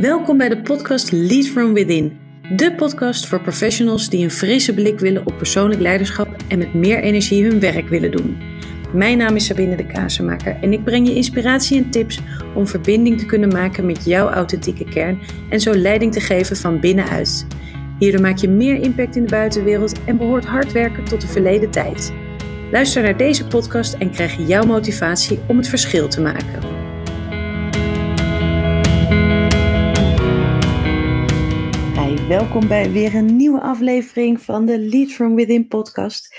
Welkom bij de podcast Lead From Within. De podcast voor professionals die een frisse blik willen op persoonlijk leiderschap en met meer energie hun werk willen doen. Mijn naam is Sabine de Kazenmaker en ik breng je inspiratie en tips om verbinding te kunnen maken met jouw authentieke kern en zo leiding te geven van binnenuit. Hierdoor maak je meer impact in de buitenwereld en behoort hard werken tot de verleden tijd. Luister naar deze podcast en krijg jouw motivatie om het verschil te maken. Welkom bij weer een nieuwe aflevering van de Lead From Within podcast.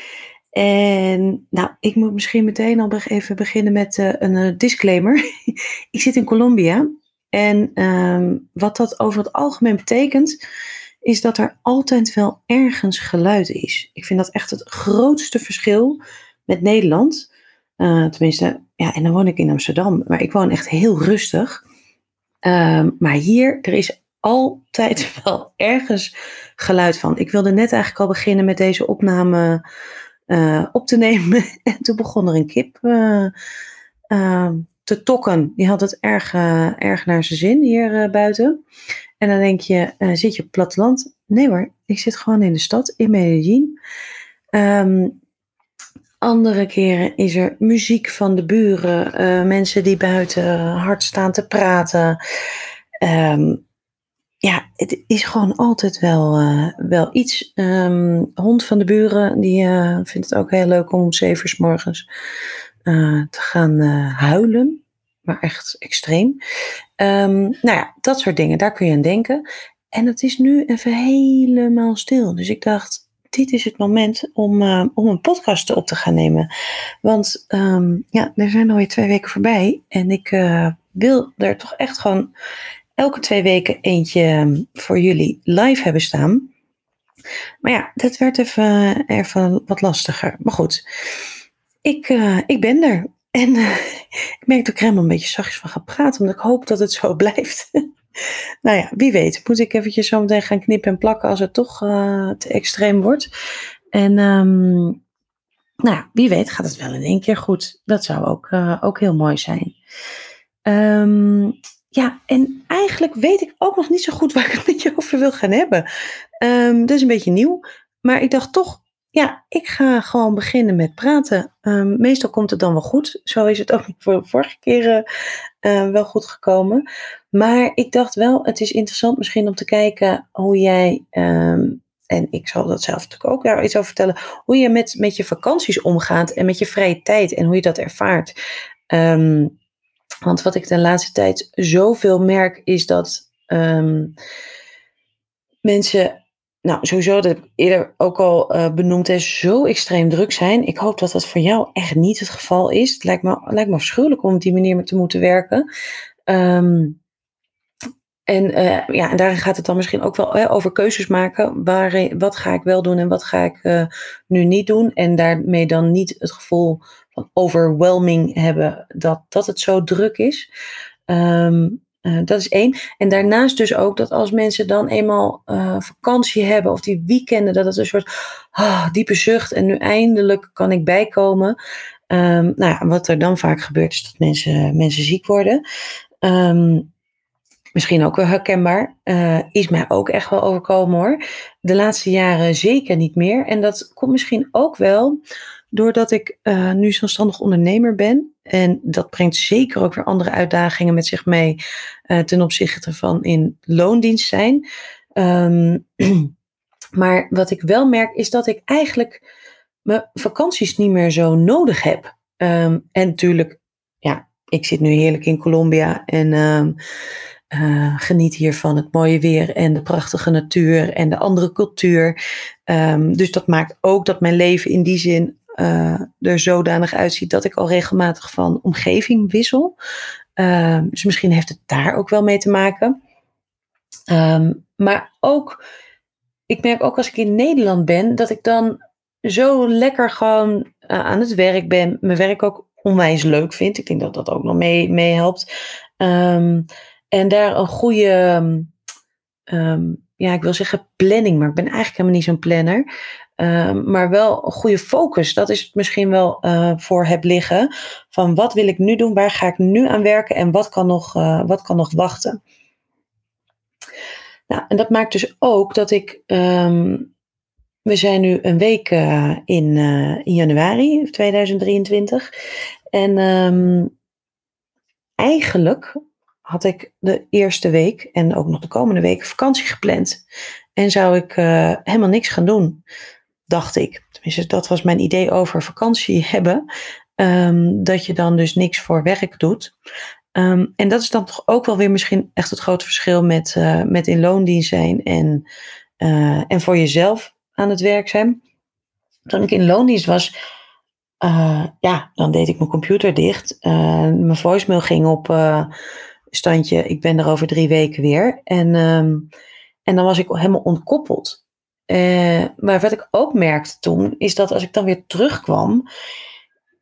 En nou, ik moet misschien meteen al even beginnen met uh, een uh, disclaimer. ik zit in Colombia en ehm, wat dat over het algemeen betekent, is dat er altijd wel ergens geluid is. Ik vind dat echt het grootste verschil met Nederland. Uh, tenminste, ja, en dan woon ik in Amsterdam, maar ik woon echt heel rustig. Ehm, maar hier, er is altijd wel ergens geluid van. Ik wilde net eigenlijk al beginnen met deze opname uh, op te nemen. En toen begon er een kip uh, uh, te tokken. Die had het erg, erg naar zijn zin hier buiten. En dan denk je, zit je op platteland? Nee hoor, ik zit gewoon in de stad, in Medellin. Um, andere keren is er muziek van de buren, mensen die buiten hard staan te praten. Um, ja, het is gewoon altijd wel, uh, wel iets. Um, hond van de buren, die uh, vindt het ook heel leuk om om zeven uur morgens uh, te gaan huilen. Maar echt extreem. Um, nou ja, dat soort dingen, daar kun je aan denken. En het is nu even helemaal stil. Dus ik dacht, dit is het moment om, om een podcast op te gaan nemen. Want um, ja, er zijn alweer twee weken voorbij. En ik wil er toch echt gewoon elke twee weken eentje ehm, voor jullie live hebben staan. Maar ja, dat werd even, even wat lastiger. Maar goed, ik, uh, ik ben er. En uh, ik merk dat ik er helemaal een beetje zachtjes van ga praten, omdat ik hoop dat het zo blijft. nou ja, wie weet, moet ik eventjes zo meteen gaan knippen en plakken als het toch te extreem wordt. En um, nou ja, wie weet gaat het wel in één keer goed. Dat zou ook, ook heel mooi zijn. Um, ja, en eigenlijk weet ik ook nog niet zo goed waar ik het met je over wil gaan hebben. Um, dat is een beetje nieuw. Maar ik dacht toch, ja, ik ga gewoon beginnen met praten. Um, meestal komt het dan wel goed. Zo is het ook voor de vorige keren uh, wel goed gekomen. Maar ik dacht wel, het is interessant misschien om te kijken hoe jij, en ik zal dat zelf natuurlijk ook daar iets over vertellen, hoe je met, met je vakanties omgaat en met je vrije tijd en hoe je dat ervaart. Um, want wat ik de laatste tijd zoveel merk is dat um, mensen, nou sowieso, dat heb ik eerder ook al uh, benoemd, is zo extreem druk zijn. Ik hoop dat dat voor jou echt niet het geval is. Het lijkt me, lijkt me afschuwelijk om op die manier te moeten werken. Um, en uh, ja, en daarin gaat het dan misschien ook wel over keuzes maken. Waar, wat ga ik wel doen en wat ga ik uh, nu niet doen? En daarmee dan niet het gevoel overwhelming hebben dat, dat het zo druk is. Um, uh, dat is één. En daarnaast dus ook dat als mensen dan eenmaal uh, vakantie hebben of die weekenden, dat het een soort oh, diepe zucht en nu eindelijk kan ik bijkomen. Um, nou ja, wat er dan vaak gebeurt is dat mensen, mensen ziek worden. Um, misschien ook wel herkenbaar. Uh, is mij ook echt wel overkomen hoor. De laatste jaren zeker niet meer. En dat komt misschien ook wel doordat ik uh, nu zelfstandig ondernemer ben. En dat brengt zeker ook weer andere uitdagingen met zich mee uh, ten opzichte van in loondienst zijn. Um, maar wat ik wel merk is dat ik eigenlijk mijn vakanties niet meer zo nodig heb. Um, en natuurlijk, ja, ik zit nu heerlijk in Colombia en um, uh, geniet hier van het mooie weer en de prachtige natuur en de andere cultuur. Dus dat maakt ook dat mijn leven in die zin uh, er zodanig uitziet dat ik al regelmatig van omgeving wissel. Uh, dus misschien heeft het daar ook wel mee te maken. Um, maar ook, ik merk ook als ik in Nederland ben, dat ik dan zo lekker gewoon uh, aan het werk ben. Mijn werk ook onwijs leuk vind. Ik denk dat dat ook nog mee, mee helpt. Um, en daar een goede, ja, ik wil zeggen planning, maar ik ben eigenlijk helemaal niet zo'n planner. Um, maar wel een goede focus. Dat is misschien wel uh, voor heb liggen. Van wat wil ik nu doen? Waar ga ik nu aan werken? En wat kan nog, uh, wat kan nog wachten? Nou, en dat maakt dus ook dat ik. ehm, we zijn nu een week eh, in, eh, in januari 2023. En ehm, eigenlijk had ik de eerste week en ook nog de komende week vakantie gepland. En zou ik eh, helemaal niks gaan doen, dacht ik. Tenminste, dat was mijn idee over vakantie hebben. Ehm, dat je dan dus niks voor werk doet. Ehm, en dat is dan toch ook wel weer misschien echt het grote verschil met, eh, met in loondienst zijn en, eh, en voor jezelf aan het werk zijn. Toen ik in loondienst was, ja, dan deed ik mijn computer dicht. Mijn voicemail ging op standje, ik ben er over drie weken weer. En, ehm, en dan was ik helemaal ontkoppeld. Eh, maar wat ik ook merkte toen, is dat als ik dan weer terugkwam,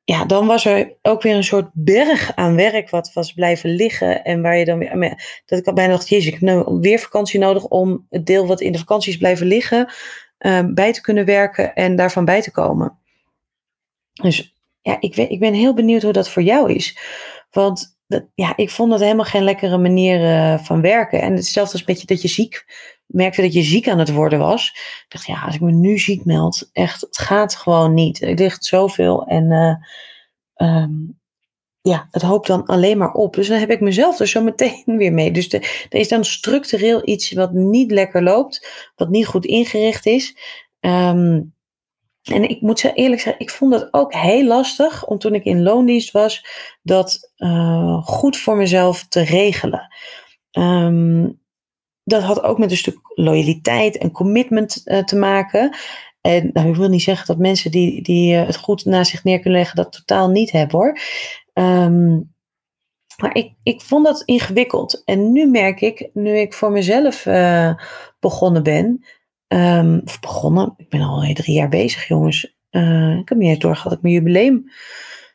ja, dan was er ook weer een soort berg aan werk wat was blijven liggen. En waar je dan weer, dat ik al bijna dacht, jezus, ik heb nu weer vakantie nodig om het deel wat in de vakantie is blijven liggen, eh, bij te kunnen werken en daarvan bij te komen. Dus ja, ik, ik ben heel benieuwd hoe dat voor jou is. Want dat, ja, ik vond dat helemaal geen lekkere manier eh, van werken. En hetzelfde als beetje dat je ziek merkte dat je ziek aan het worden was. Ik dacht, ja, als ik me nu ziek meld, echt, het gaat gewoon niet. Er ligt zoveel en eh, ehm, ja, het hoopt dan alleen maar op. Dus dan heb ik mezelf er zo meteen weer mee. Dus er is dan structureel iets wat niet lekker loopt, wat niet goed ingericht is. Ehm, en ik moet eerlijk zeggen, ik vond het ook heel lastig om toen ik in loondienst was, dat uh, goed voor mezelf te regelen. Um, dat had ook met een stuk loyaliteit en commitment uh, te maken. En nou, ik wil niet zeggen dat mensen die, die uh, het goed naast zich neer kunnen leggen, dat totaal niet hebben hoor. Um, maar ik, ik vond dat ingewikkeld. En nu merk ik, nu ik voor mezelf begonnen ben, um, of begonnen, ik ben al drie jaar bezig jongens. ik heb niet eens doorgehad dat ik mijn jubileum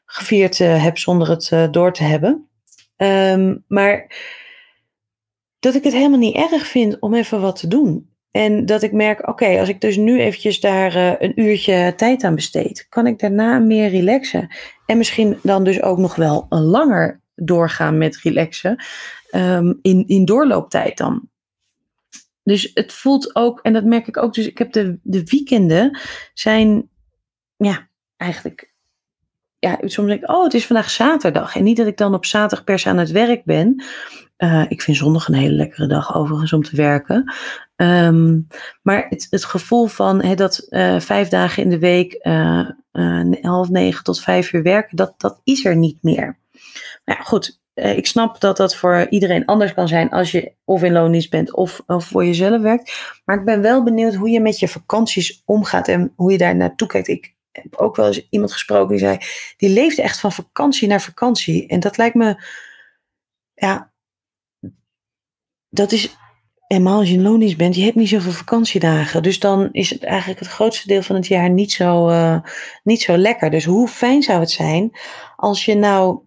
gevierd heb zonder het door te hebben. Um, maar dat ik het helemaal niet erg vind om even wat te doen. En dat ik merk, oké, als ik dus nu eventjes daar een uurtje tijd aan besteed, kan ik daarna meer relaxen. En misschien dan dus ook nog wel langer doorgaan met relaxen. Um, in, in doorlooptijd dan. Dus het voelt ook, en dat merk ik ook, dus ik heb de, de weekenden zijn, ja, eigenlijk, ja, soms denk ik, oh, het is vandaag zaterdag. En niet dat ik dan op zaterdag per se aan het werk ben. Uh, ik vind zondag een hele lekkere dag overigens om te werken. Um, maar het, het, gevoel van he, dat uh, vijf dagen in de week, uh, half negen tot vijf uur werken, dat, dat is er niet meer. Maar ja, goed, ik snap dat dat voor iedereen anders kan zijn als je of in loondienst bent of, of voor jezelf werkt. Maar ik ben wel benieuwd hoe je met je vakanties omgaat en hoe je daar naartoe kijkt. Ik heb ook wel eens iemand gesproken die zei, die leeft echt van vakantie naar vakantie. En dat lijkt me, ja, dat is helemaal als je in loondienst bent, je hebt niet zoveel vakantiedagen. Dus dan is het eigenlijk het grootste deel van het jaar niet zo, uh, niet zo lekker. Dus hoe fijn zou het zijn als je nou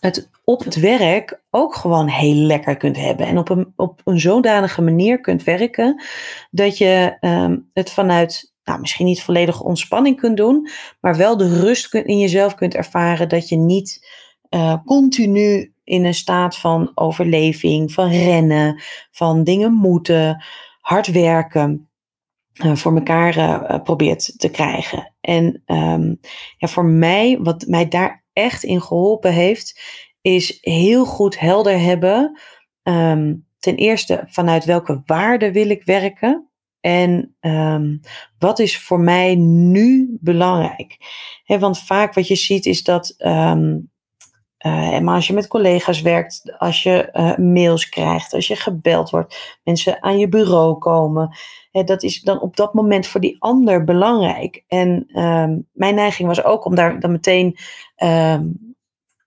het op het werk ook gewoon heel lekker kunt hebben. En op een, op een zodanige manier kunt werken dat je um, het vanuit, nou misschien niet volledige ontspanning kunt doen, maar wel de rust in jezelf kunt ervaren dat je niet uh, continu in een staat van overleving, van rennen, van dingen moeten, hard werken, uh, voor elkaar uh, probeert te krijgen. En um, ja, voor mij, wat mij daar echt in geholpen heeft, is heel goed helder hebben. Um, ten eerste, vanuit welke waarde wil ik werken? En um, wat is voor mij nu belangrijk? Want vaak wat je ziet is dat um, maar als je met collega's werkt, als je uh, mails krijgt, als je gebeld wordt, mensen aan je bureau komen, dat is dan op dat moment voor die ander belangrijk. En mijn neiging was ook om daar dan meteen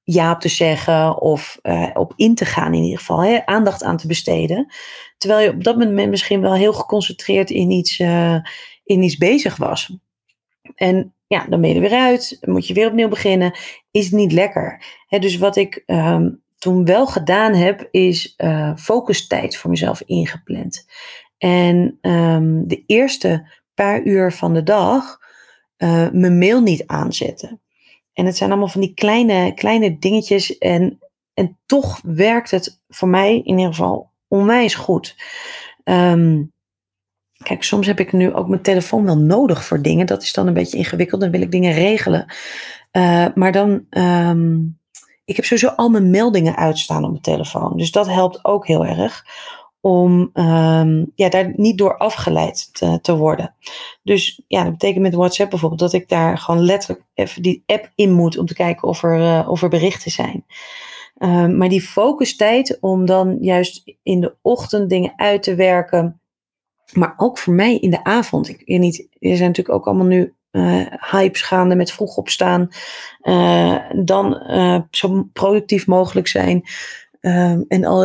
ja te zeggen of uh, op in te gaan in ieder geval, hè, aandacht aan te besteden. Terwijl je op dat moment misschien wel heel geconcentreerd in iets, in iets bezig was. En ja, dan ben je er weer uit, moet je weer opnieuw beginnen. Is niet lekker. He, dus wat ik um, toen wel gedaan heb, is uh, focustijd voor mezelf ingepland. En um, de eerste paar uur van de dag mijn mail niet aanzetten. En het zijn allemaal van die kleine, kleine dingetjes. En, en toch werkt het voor mij in ieder geval onwijs goed. ehm, kijk, soms heb ik nu ook mijn telefoon wel nodig voor dingen. Dat is dan een beetje ingewikkeld. Dan wil ik dingen regelen. Uh, maar dan, um, ik heb sowieso al mijn meldingen uitstaan op mijn telefoon. Dus dat helpt ook heel erg om um, ja, daar niet door afgeleid te, te, worden. Dus ja, dat betekent met WhatsApp bijvoorbeeld dat ik daar gewoon letterlijk even die app in moet om te kijken of er, uh, of er berichten zijn. Um, maar die focustijd om dan juist in de ochtend dingen uit te werken, maar ook voor mij in de avond. Ik niet, er zijn natuurlijk ook allemaal nu uh, hypes gaande met vroeg opstaan. Uh, dan zo productief mogelijk zijn. Um, en al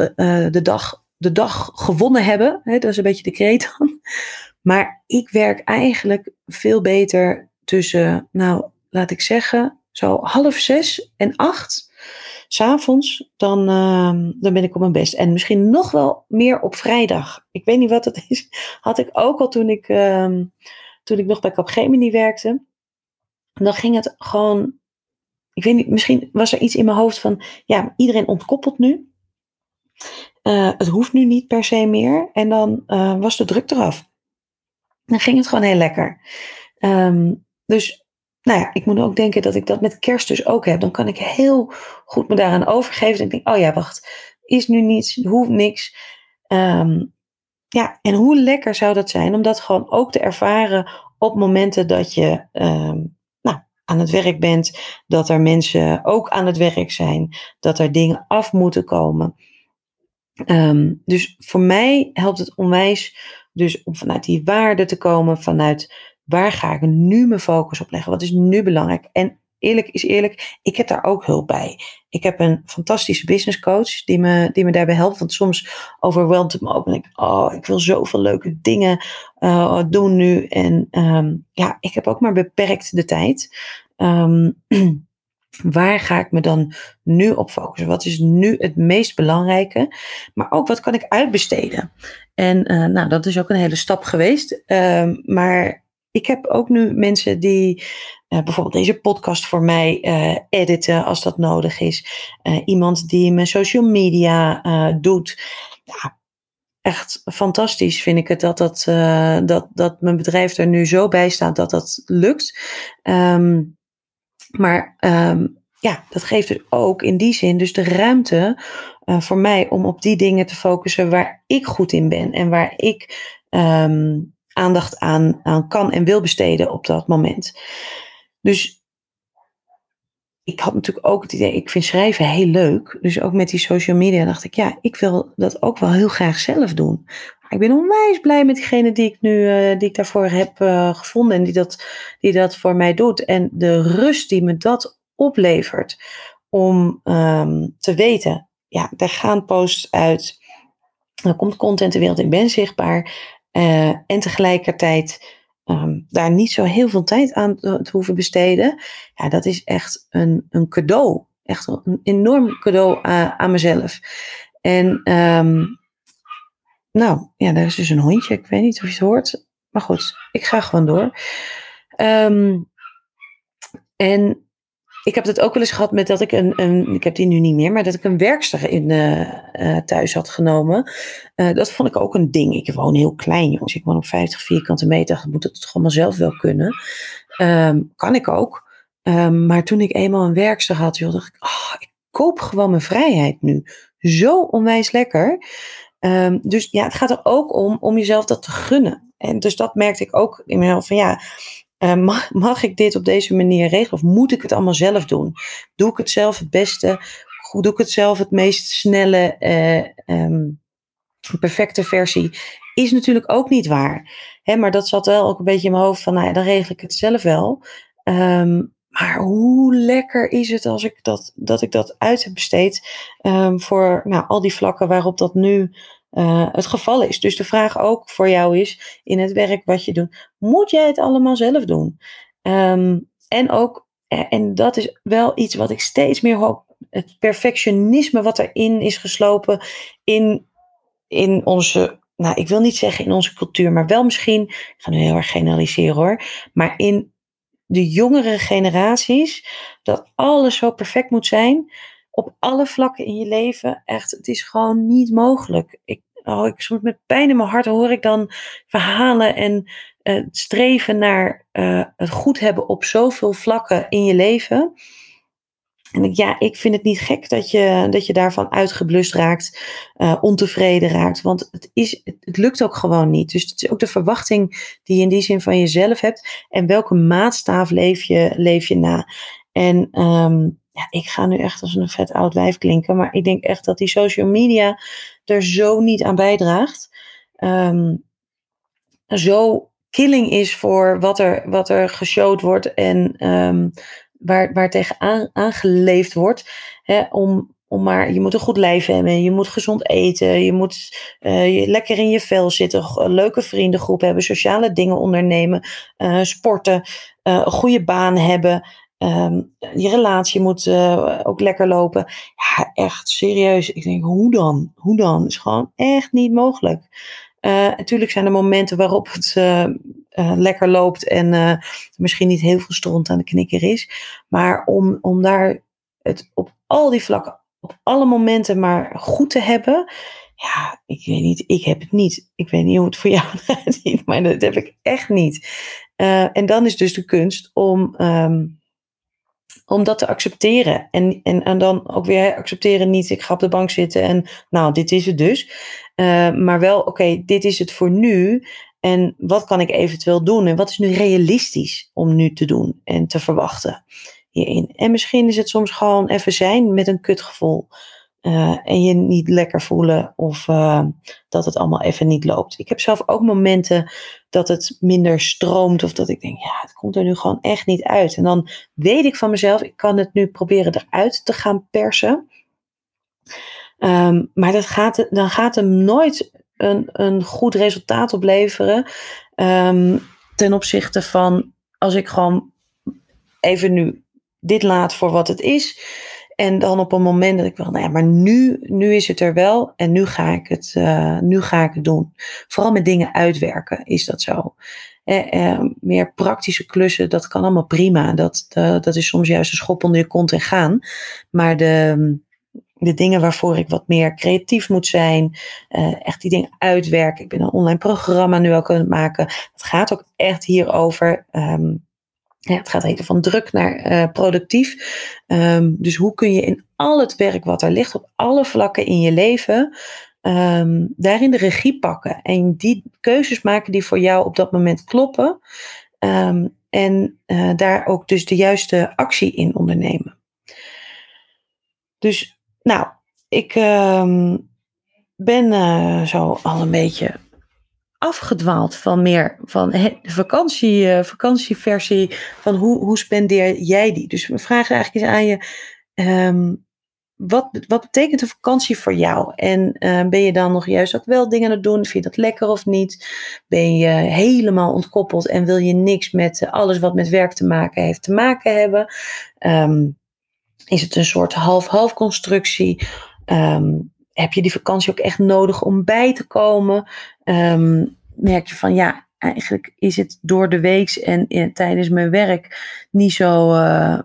de dag de dag gewonnen hebben. Hè, dat is een beetje de kreet. Maar ik werk eigenlijk veel beter tussen, nou, laat ik zeggen, zo half zes en acht. S'avonds, dan, uh, dan ben ik op mijn best. En misschien nog wel meer op vrijdag. Ik weet niet wat het is. Had ik ook al toen ik, uh, toen ik nog bij Capgemini werkte. Dan ging het gewoon. Ik weet niet, misschien was er iets in mijn hoofd van. Ja, iedereen ontkoppelt nu. Uh, het hoeft nu niet per se meer. En dan uh, was de druk eraf. Dan ging het gewoon heel lekker. Um, dus, nou ja, ik moet ook denken dat ik dat met kerst dus ook heb. Dan kan ik heel goed me daaraan overgeven. En ik denk, oh ja, wacht, is nu niets, hoeft niks. Um, ja, en hoe lekker zou dat zijn om dat gewoon ook te ervaren op momenten dat je um, nou, aan het werk bent, dat er mensen ook aan het werk zijn, dat er dingen af moeten komen. Um, dus voor mij helpt het onwijs dus om vanuit die waarde te komen, vanuit waar ga ik nu mijn focus op leggen, wat is nu belangrijk. En eerlijk is eerlijk, ik heb daar ook hulp bij. Ik heb een fantastische business coach die me, die me daarbij helpt. Want soms overweldigt het me ook en ik, oh, ik wil zoveel leuke dingen uh, doen nu. En um, ja, ik heb ook maar beperkt de tijd. Um, Waar ga ik me dan nu op focussen? Wat is nu het meest belangrijke? Maar ook wat kan ik uitbesteden? En uh, nou, dat is ook een hele stap geweest. Uh, maar ik heb ook nu mensen die uh, bijvoorbeeld deze podcast voor mij uh, editen als dat nodig is. iemand die mijn social media doet. Ja, echt fantastisch vind ik het dat, dat, dat, dat mijn bedrijf er nu zo bij staat dat dat lukt. Um, maar um, ja, dat geeft dus ook in die zin dus de ruimte uh, voor mij om op die dingen te focussen waar ik goed in ben en waar ik um, aandacht aan, aan kan en wil besteden op dat moment. Dus ik had natuurlijk ook het idee, ik vind schrijven heel leuk. Dus ook met die social media dacht ik, ja, ik wil dat ook wel heel graag zelf doen. Ik ben onwijs blij met diegene die ik nu uh, die ik daarvoor heb uh, gevonden en die dat, die dat voor mij doet. En de rust die me dat oplevert om um, te weten, ja, daar gaan posts uit, er komt content de wereld, ik ben zichtbaar. Uh, en tegelijkertijd um, daar niet zo heel veel tijd aan te, hoeven besteden. Ja, dat is echt een, een cadeau. Echt een enorm cadeau aan, aan mezelf. En um, nou, ja, daar is dus een hondje. Ik weet niet of je het hoort. Maar goed, ik ga gewoon door. Um, en ik heb het ook wel eens gehad met dat ik een, een ik heb die nu niet meer, maar dat ik een werkster in uh, uh, thuis had genomen. Uh, dat vond ik ook een ding. Ik woon heel klein, jongens. Ik woon op 50 vierkante meter. Dan moet het allemaal zelf wel kunnen. Um, kan ik ook. Um, maar toen ik eenmaal een werkster had, dacht ik, oh, ik koop gewoon mijn vrijheid nu. Zo onwijs lekker. Um, dus ja, het gaat er ook om om jezelf dat te gunnen. En dus dat merkte ik ook in mezelf van ja, uh, mag, mag, ik dit op deze manier regelen of moet ik het allemaal zelf doen? Doe ik het zelf het beste? Doe ik het zelf het meest snelle, uh, um, perfecte versie? Is natuurlijk ook niet waar. Hè, maar dat zat wel ook een beetje in mijn hoofd van, nou ja, dan regel ik het zelf wel. Um, maar hoe lekker is het als ik dat, dat ik dat uit heb besteed um, voor nou, al die vlakken waarop dat nu uh, het geval is. Dus de vraag ook voor jou is in het werk wat je doet, moet jij het allemaal zelf doen? Um, en ook, eh, en dat is wel iets wat ik steeds meer hoop, het perfectionisme wat erin is geslopen in, in onze nou, ik wil niet zeggen in onze cultuur, maar wel misschien, ik ga nu heel erg generaliseren hoor, maar in de jongere generaties, dat alles zo perfect moet zijn op alle vlakken in je leven. Echt, het is gewoon niet mogelijk. Ik, oh, ik, soms met pijn in mijn hart hoor ik dan verhalen en uh, streven naar uh, het goed hebben op zoveel vlakken in je leven. En ja, ik vind het niet gek dat je, dat je daarvan uitgeblust raakt, uh, ontevreden raakt. Want het, is, het, lukt ook gewoon niet. Dus het is ook de verwachting die je in die zin van jezelf hebt. En welke maatstaaf leef je, leef je na? En um, ja, ik ga nu echt als een vet oud wijf klinken. Maar ik denk echt dat die social media er zo niet aan bijdraagt. Um, zo killing is voor wat er, wat er geshowd wordt en um, waar, waar tegen aan, aangeleefd wordt. Hè, om, om maar, je moet een goed lijf hebben, je moet gezond eten, je moet je lekker in je vel zitten, een leuke vriendengroep hebben, sociale dingen ondernemen, uh, sporten, uh, een goede baan hebben. Um, je relatie moet ook lekker lopen. Ja, echt serieus. Ik denk, hoe dan? Hoe dan? is gewoon echt niet mogelijk. natuurlijk zijn er momenten waarop het lekker loopt en uh, misschien niet heel veel stront aan de knikker is. Maar om, om daar het op al die vlakken, op alle momenten maar goed te hebben. Ja, ik weet niet, ik heb het niet. Ik weet niet hoe het voor jou gaat, maar dat heb ik echt niet. Uh, en dan is dus de kunst om, um, om dat te accepteren. En, en, en dan ook weer accepteren niet, ik ga op de bank zitten en nou, dit is het dus. maar wel, oké, dit is het voor nu. En wat kan ik eventueel doen? En wat is nu realistisch om nu te doen en te verwachten hierin? En misschien is het soms gewoon even zijn met een kutgevoel. Uh, en je niet lekker voelen of uh, dat het allemaal even niet loopt. Ik heb zelf ook momenten dat het minder stroomt of dat ik denk, ja, het komt er nu gewoon echt niet uit. En dan weet ik van mezelf, ik kan het nu proberen eruit te gaan persen. Um, maar dat gaat, dan gaat hem nooit een, een goed resultaat opleveren. Um, ten opzichte van als ik gewoon even nu dit laat voor wat het is. En dan op een moment dat ik wel, nou ja, maar nu, nu is het er wel en nu ga ik het, uh, nu ga ik het doen. Vooral met dingen uitwerken is dat zo. Eh, eh, meer praktische klussen, dat kan allemaal prima. Dat, uh, dat is soms juist een schop onder je kont en gaan. Maar de, de dingen waarvoor ik wat meer creatief moet zijn. Uh, echt die dingen uitwerken. Ik ben een online programma nu aan het maken. Het gaat ook echt hierover. Um, ja, het gaat even van druk naar uh, productief. Um, dus hoe kun je in al het werk wat er ligt, op alle vlakken in je leven, um, daarin de regie pakken. En die keuzes maken die voor jou op dat moment kloppen. en uh, daar ook dus de juiste actie in ondernemen. Dus nou, ik uh, ben uh, zo al een beetje afgedwaald van meer van de vakantie, uh, vakantieversie van hoe, hoe spendeer jij die? Dus mijn vraag is eigenlijk eens aan je, um, wat, wat betekent een vakantie voor jou? En uh, ben je dan nog juist ook wel dingen aan het doen? Vind je dat lekker of niet? Ben je helemaal ontkoppeld en wil je niks met alles wat met werk te maken heeft te maken hebben? Um, is het een soort half-half constructie? Um, heb je die vakantie ook echt nodig om bij te komen? Um, merk je van ja, eigenlijk is het door de week en in, tijdens mijn werk niet zo, uh,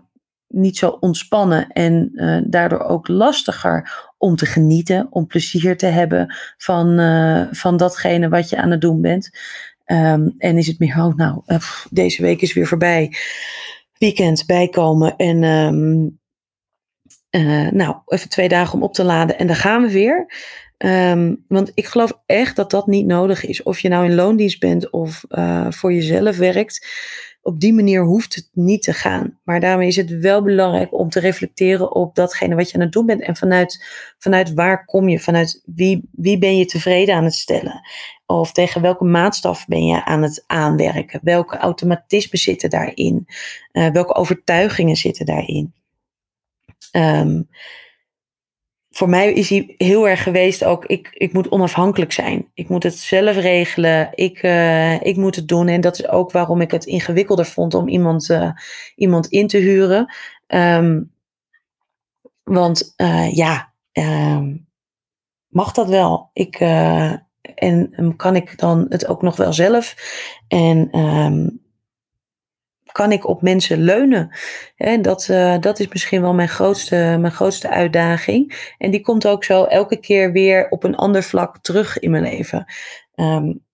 niet zo ontspannen en uh, daardoor ook lastiger om te genieten, om plezier te hebben van, van datgene wat je aan het doen bent. Um, en is het meer, oh nou, deze week is weer voorbij. Weekend bijkomen en uh, nou, even twee dagen om op te laden en dan gaan we weer. Um, want ik geloof echt dat dat niet nodig is. Of je nou in loondienst bent of uh, voor jezelf werkt. Op die manier hoeft het niet te gaan. Maar daarmee is het wel belangrijk om te reflecteren op datgene wat je aan het doen bent. En vanuit, vanuit waar kom je? Vanuit wie, wie ben je tevreden aan het stellen? Of tegen welke maatstaf ben je aan het aanwerken? Welke automatismen zitten daarin? Uh, welke overtuigingen zitten daarin? Um, voor mij is hij heel erg geweest ook, ik, ik moet onafhankelijk zijn. Ik moet het zelf regelen. Ik, uh, ik moet het doen. En dat is ook waarom ik het ingewikkelder vond om iemand, uh, iemand in te huren. Um, want uh, ja, um, mag dat wel? Ik, en kan ik dan het ook nog wel zelf? En kan ik op mensen leunen? En dat, uh, dat is misschien wel mijn grootste, mijn grootste uitdaging. En die komt ook zo elke keer weer op een ander vlak terug in mijn leven. Um,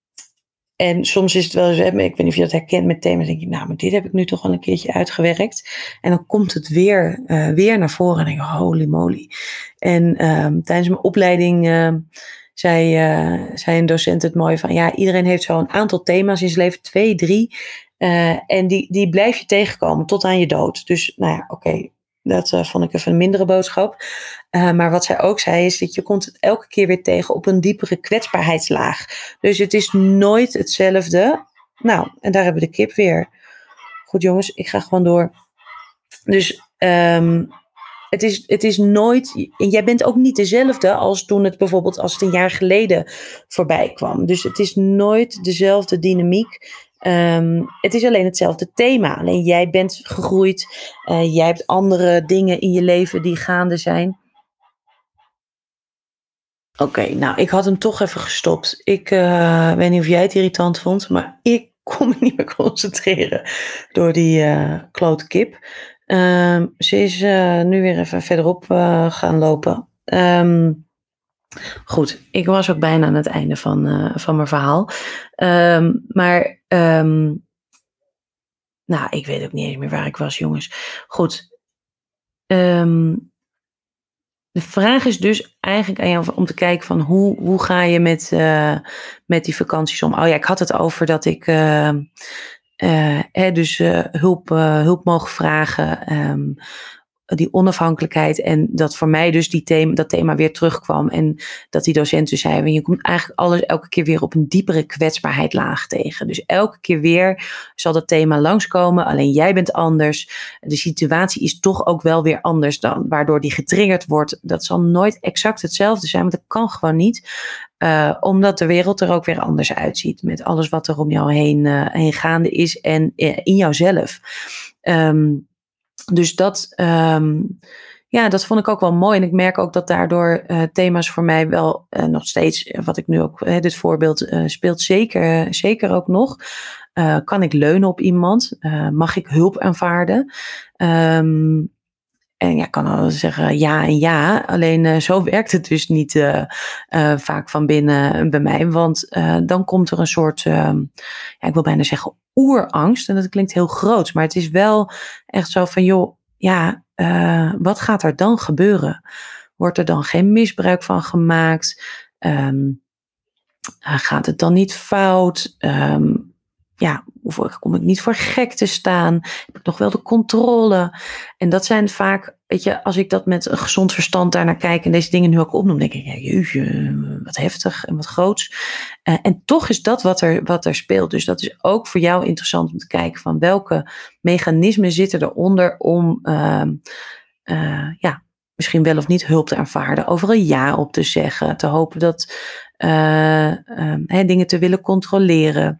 en soms is het wel eens, ik weet niet of je dat herkent met thema's, denk je, nou, maar dit heb ik nu toch al een keertje uitgewerkt. En dan komt het weer, uh, weer naar voren en denk ik, holy moly. En um, tijdens mijn opleiding uh, zei, uh, zei een docent het mooi van, ja, iedereen heeft zo een aantal thema's in zijn leven, twee, drie. En die, die blijf je tegenkomen tot aan je dood. Dus, nou ja, oké, dat uh, vond ik even een mindere boodschap. Uh, maar wat zij ook zei is dat je komt het elke keer weer tegen op een diepere kwetsbaarheidslaag. Dus het is nooit hetzelfde. Nou, en daar hebben we de kip weer. Goed jongens, ik ga gewoon door. Dus um, het, is, het is nooit. En jij bent ook niet dezelfde als toen het bijvoorbeeld als het een jaar geleden voorbij kwam. Dus het is nooit dezelfde dynamiek. Um, het is alleen hetzelfde thema. Alleen jij bent gegroeid. Uh, jij hebt andere dingen in je leven die gaande zijn. Oké, nou, ik had hem toch even gestopt. Ik uh, weet niet of jij het irritant vond, maar ik kon me niet meer concentreren door die uh, klote kip. Um, ze is nu weer even verderop gaan lopen. Um, Goed, ik was ook bijna aan het einde van, uh, van mijn verhaal. Um, maar, um, nou, ik weet ook niet eens meer waar ik was, jongens. Goed. Um, de vraag is dus eigenlijk aan jou om te kijken van hoe, hoe ga je met, uh, met die vakanties om? Oh ja, ik had het over dat ik uh, uh, dus hulp, hulp mogen vragen die onafhankelijkheid en dat voor mij dus die thema, dat thema weer terugkwam. En dat die docent dus zei, je komt eigenlijk alles elke keer weer op een diepere kwetsbaarheid laag tegen. Dus elke keer weer zal dat thema langskomen, alleen jij bent anders. De situatie is toch ook wel weer anders dan, waardoor die getriggerd wordt. Dat zal nooit exact hetzelfde zijn, want dat kan gewoon niet. Uh, omdat de wereld er ook weer anders uitziet. Met alles wat er om jou heen, uh, heen gaande is en uh, in jouzelf. Um, dus dat, um, ja, dat vond ik ook wel mooi. En ik merk ook dat daardoor uh, thema's voor mij wel uh, nog steeds, wat ik nu ook, dit voorbeeld speelt zeker, zeker ook nog. kan ik leunen op iemand? mag ik hulp aanvaarden? Um, en ja, kan al zeggen ja en ja. Alleen zo werkt het dus niet vaak van binnen bij mij. Want dan komt er een soort, ja, ik wil bijna zeggen oerangst. En dat klinkt heel groot, maar het is wel echt zo van, joh, ja, wat gaat er dan gebeuren? Wordt er dan geen misbruik van gemaakt? Um, gaat het dan niet fout? Um, ja, kom ik niet voor gek te staan? Heb ik nog wel de controle? En dat zijn vaak, weet je, als ik dat met een gezond verstand daarnaar kijk en deze dingen nu ook opnoem, denk ik, ja, jeetje, wat heftig en wat groots. Uh, en toch is dat wat er, wat er speelt. Dus dat is ook voor jou interessant om te kijken van welke mechanismen zitten eronder om, uh, uh, ja, misschien wel of niet hulp te aanvaarden, over een ja op te zeggen, te hopen dat dingen te willen controleren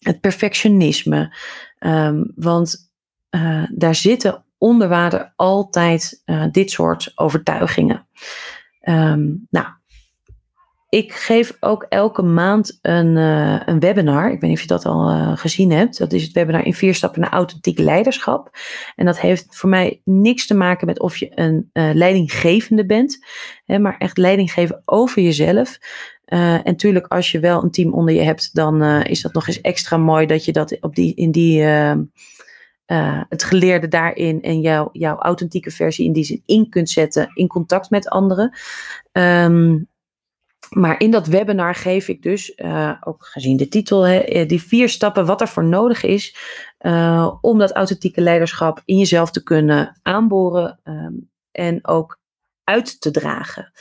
het perfectionisme. Um, want uh, daar zitten onder water altijd uh, dit soort overtuigingen. Um, nou, ik geef ook elke maand een, uh, een webinar. Ik weet niet of je dat al gezien hebt. Dat is het webinar in vier stappen naar authentiek leiderschap. En dat heeft voor mij niks te maken met of je een leidinggevende bent, hè, maar echt leiding geven over jezelf. Uh, en natuurlijk, als je wel een team onder je hebt, dan uh, is dat nog eens extra mooi dat je dat op die, in die, uh, het geleerde daarin en jouw, jouw authentieke versie in die zin in kunt zetten in contact met anderen. Um, maar in dat webinar geef ik dus, ook gezien de titel, hè, die vier stappen wat er voor nodig is om dat authentieke leiderschap in jezelf te kunnen aanboren um, en ook uit te dragen.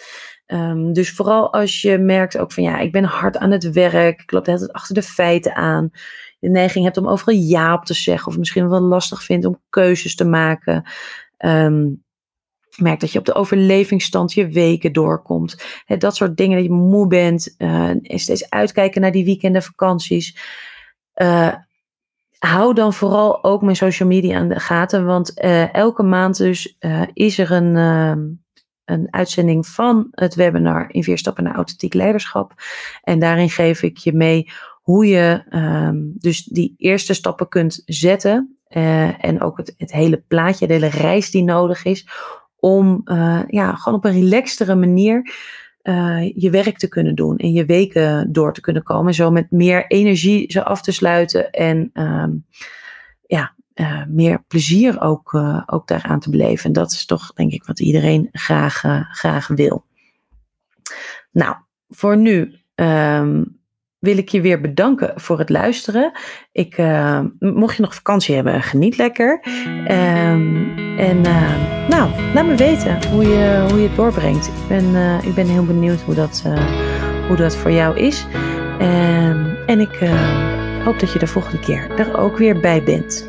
Um, dus vooral als je merkt ook van ja, ik ben hard aan het werk, ik loop de hele tijd achter de feiten aan. De neiging hebt om overal ja op te zeggen, of misschien wel lastig vindt om keuzes te maken. Um, merk dat je op de overlevingsstand je weken doorkomt. He, dat soort dingen, dat je moe bent. Uh, steeds uitkijken naar die weekenden, vakanties. Uh, hou dan vooral ook mijn social media aan de gaten. Want uh, elke maand dus is er een een uitzending van het webinar in vier stappen naar authentiek leiderschap. En daarin geef ik je mee hoe je um, dus die eerste stappen kunt zetten. en ook het, het hele plaatje, de hele reis die nodig is. Om ja, gewoon op een relaxtere manier je werk te kunnen doen en je weken door te kunnen komen. Zo met meer energie ze af te sluiten en ehm, ja, uh, meer plezier ook, uh, ook daaraan te beleven. En dat is toch, denk ik, wat iedereen graag, uh, graag wil. Nou, voor nu um, wil ik je weer bedanken voor het luisteren. Ik, mocht je nog vakantie hebben, geniet lekker. Um, en nou, laat me weten hoe je, hoe je het doorbrengt. Ik ben, ik ben heel benieuwd hoe dat, hoe dat voor jou is. Um, en ik hoop dat je de volgende keer er ook weer bij bent.